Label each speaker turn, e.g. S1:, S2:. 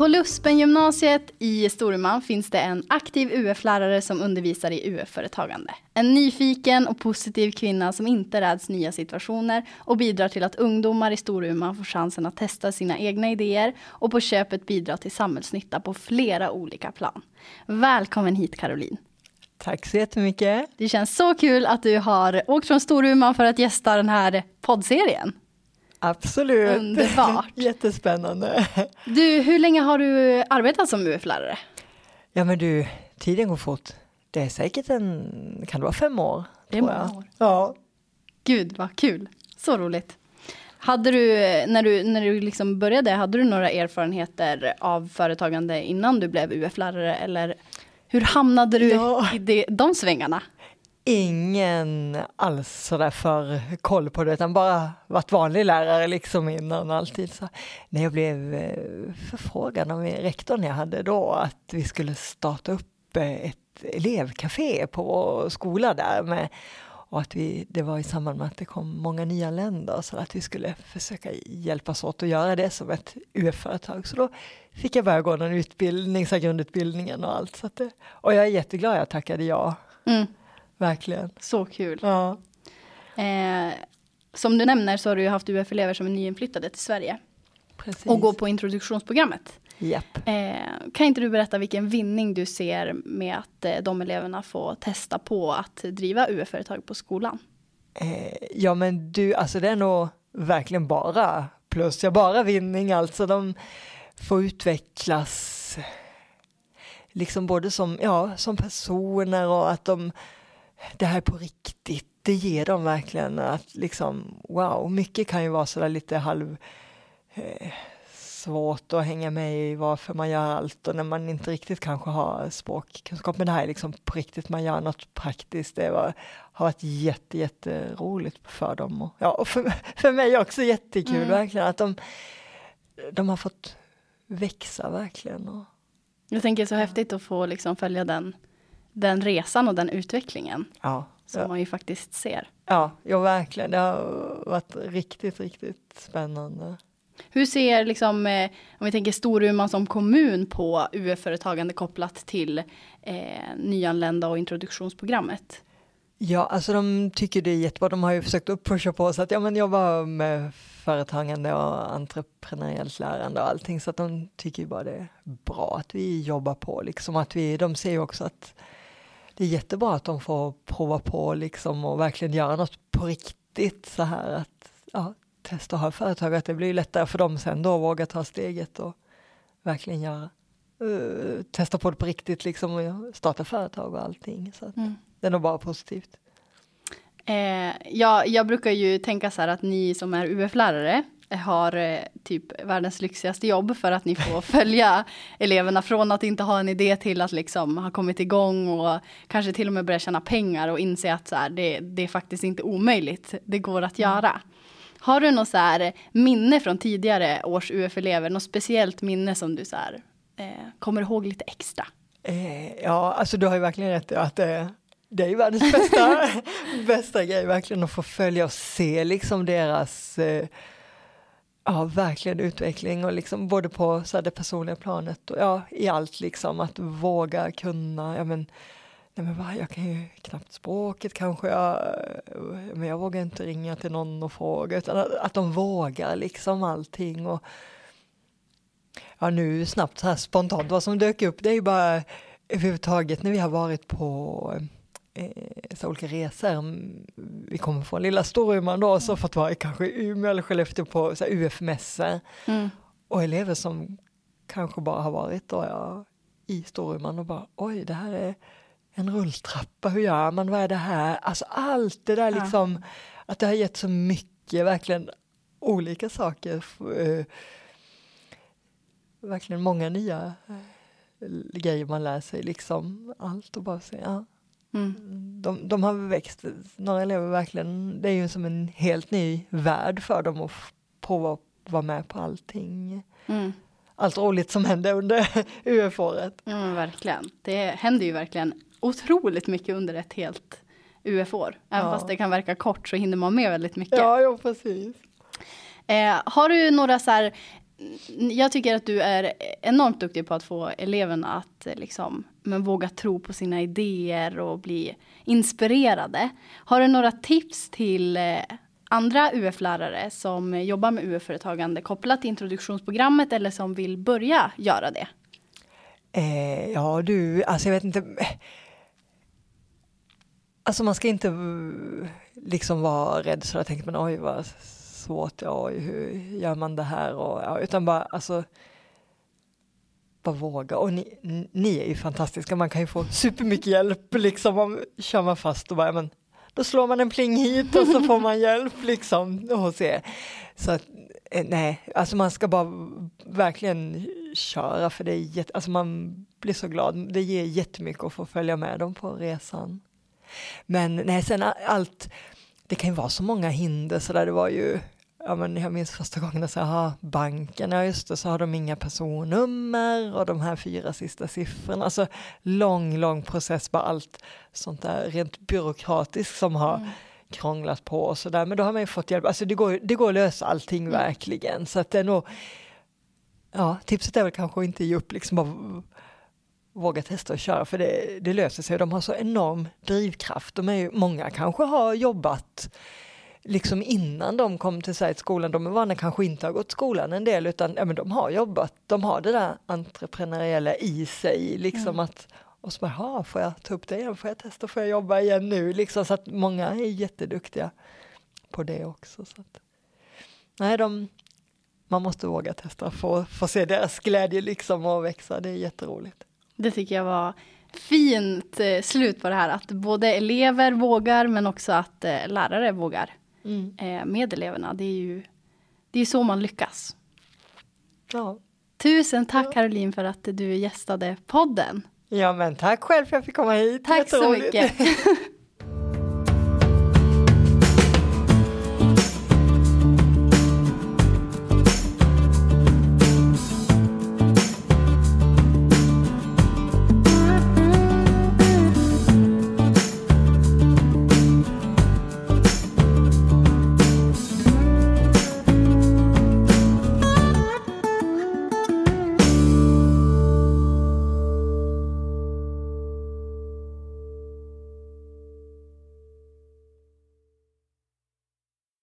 S1: På Luspen-gymnasiet i Storuman finns det en aktiv UF-lärare som undervisar i UF-företagande. En nyfiken och positiv kvinna som inte räds nya situationer och bidrar till att ungdomar i Storuman får chansen att testa sina egna idéer och på köpet bidra till samhällsnytta på flera olika plan. Välkommen hit Caroline.
S2: Tack så jättemycket.
S1: Det känns så kul att du har åkt från Storuman för att gästa den här poddserien.
S2: Absolut.
S1: Underbart.
S2: Jättespännande.
S1: Du, hur länge har du arbetat som UF-lärare?
S2: Ja men du, tiden går fort. Det är säkert en, kan det vara fem år?
S1: Det är många år.
S2: Ja.
S1: Gud vad kul, så roligt. Hade du, när du, när du liksom började, hade du några erfarenheter av företagande innan du blev UF-lärare eller hur hamnade du
S2: Ja.
S1: i det, de svängarna?
S2: Ingen alls sådär för koll på det utan bara varit vanlig lärare liksom innan alltid. Så när jag blev eh, förfrågad av rektorn jag hade då att vi skulle starta upp eh, ett elevcafé på vår skola där med och att vi, det var i samband med att det kom många nya länder så att vi skulle försöka hjälpas åt att göra det som ett UF-företag. Så då fick jag börja gå den utbildning, så grundutbildningen och allt. Så att det, och jag är jätteglad jag tackade ja,
S1: Mm,
S2: verkligen.
S1: så kul.
S2: Ja.
S1: Eh, som du nämner så har du ju haft UF-elever som är nyinflyttade till Sverige
S2: Precis.
S1: och går på introduktionsprogrammet.
S2: Japp.
S1: Eh, kan inte du berätta vilken vinning du ser med att eh, de eleverna får testa på att driva UF-företag på skolan?
S2: Eh, ja men du, alltså det är nog verkligen bara plus, ja bara vinning alltså. De får utvecklas liksom både som, ja, som personer och att de, det här är på riktigt. Det ger dem verkligen att liksom, wow, mycket kan ju vara sådär lite halv eh, svårt att hänga med i varför man gör allt och när man inte riktigt kanske har språkkunskap. Men det här är liksom på riktigt, man gör något praktiskt. Det var, har varit jätte, jätteroligt för dem och, ja, och för, för mig också jättekul
S1: Mm.
S2: verkligen att de, de har fått växa verkligen. Och,
S1: Jag tänker så häftigt att få liksom följa den, den resan och den utvecklingen
S2: ja,
S1: som
S2: ja,
S1: man ju faktiskt ser.
S2: ja, ja, verkligen. Det har varit riktigt, riktigt spännande.
S1: Hur ser liksom, eh, om vi tänker Storuman som kommun på UF-företagande kopplat till eh, nyanlända och introduktionsprogrammet?
S2: Ja, alltså de tycker det är jättebra. De har ju försökt att pusha på så att ja, men jobba med företagande och entreprenöriellt lärande och allting så att de tycker ju bara det är bra att vi jobbar på liksom att vi, de ser ju också att det är jättebra att de får prova på liksom och verkligen göra något på riktigt så här att ja, testa att ha företag, att det blir lättare för dem sen då att våga ta steget och verkligen göra eh, testa på det på riktigt liksom och starta företag och allting. Så att
S1: Mm.
S2: det är nog bara positivt.
S1: Eh, ja, jag brukar ju tänka så här att ni som är UF-lärare har eh, typ världens lyxigaste jobb för att ni får följa eleverna från att inte ha en idé till att liksom ha kommit igång och kanske till och med börja tjäna pengar och inse att så här, det, det är faktiskt inte omöjligt, det går att göra. Har du något så här minne från tidigare års UF-elever, något speciellt minne som du så här, eh, kommer ihåg lite extra?
S2: Eh, ja, alltså du har ju verkligen rätt att det, det är ju världens bästa, bästa grej verkligen att få följa och se liksom deras eh, ja, verkligen utveckling och liksom både på så här, det personliga planet och ja, i allt liksom att våga kunna, ja men Nej men va, jag kan ju knappt språket kanske, jag, eh, men jag vågar inte ringa till någon och fråga utan att, att de vågar liksom allting och ja nu snabbt så här spontant vad som dök upp det är ju bara överhuvudtaget när vi har varit på eh, så olika resor. Mm, vi kommer från lilla Storuman då så fått vara i kanske Umeå eller Skellefteå på UF-mässor
S1: Mm.
S2: och elever som kanske bara har varit då ja, i Storuman och bara oj det här är en rulltrappa, hur gör man, vad är det här? Alltså allt det där
S1: Ja.
S2: liksom att det har gett så mycket verkligen olika saker. Eh, verkligen många nya eh, grejer man lär sig, liksom allt och bara säga ja. Mm. De, de har växt, några elever verkligen, det är ju som en helt ny värld för dem att prova att vara med på allting. Mm. Allt roligt som händer under UF-året.
S1: Ja, verkligen. Det händer ju verkligen otroligt mycket under ett helt UF-år. Även ja. fast det kan verka kort så hinner man med väldigt mycket.
S2: Ja, ja precis.
S1: Eh, har du några så här, jag tycker att du är enormt duktig på att få eleverna att eh, liksom, men våga tro på sina idéer och bli inspirerade. Har du några tips till eh, andra UF-lärare som jobbar med UF-företagande kopplat till introduktionsprogrammet eller som vill börja göra det?
S2: Eh, ja du, alltså jag vet inte. Alltså man ska inte eh, liksom vara rädd så jag tänker man oj vad svårt, oj hur gör man det här och ja, utan bara alltså bara våga. Och ni, ni är ju fantastiska, man kan ju få supermycket hjälp liksom om kör man fast och bara men då slår man en pling hit och så får man hjälp liksom hos er. Så att, eh, nej, alltså man ska bara verkligen köra för det är jätte, alltså man blir så glad. Det ger jättemycket att få följa med dem på resan. Men nej, sen allt, det kan ju vara så många hinder så där det var ju Ja, men jag minns första gången jag sa, banken, ja just det, så har de inga personnummer och de här fyra sista siffrorna. Alltså lång, lång process, bara allt sånt där rent byråkratiskt som har mm. krånglat på och sådär. Men då har man ju fått hjälp, alltså det går, det går att lösa allting mm. verkligen. Så att det är nog, ja, tipset är väl kanske att inte ge upp, liksom bara våga testa och köra för det, det löser sig. De har så enorm drivkraft. De är ju, många kanske har jobbat liksom innan de kom till skolan, de är vana kanske inte har gått skolan en del utan ja, men de har jobbat, de har det där entreprenöriella i sig liksom mm. att och så bara, får jag ta upp det igen, får jag testa, får jag jobba igen nu liksom så att många är jätteduktiga på det också. Så att, nej, de, man måste våga testa, få, få se deras glädje liksom och växa, det är jätteroligt.
S1: Det tycker jag var fint eh, slut på det här, att både elever vågar men också att eh, lärare vågar mm. eh, med eleverna. Det är ju det är så man lyckas. Ja. Tusen tack ja. Caroline för att du gästade podden.
S2: Ja men tack själv för att jag fick komma hit.
S1: Tack så mycket.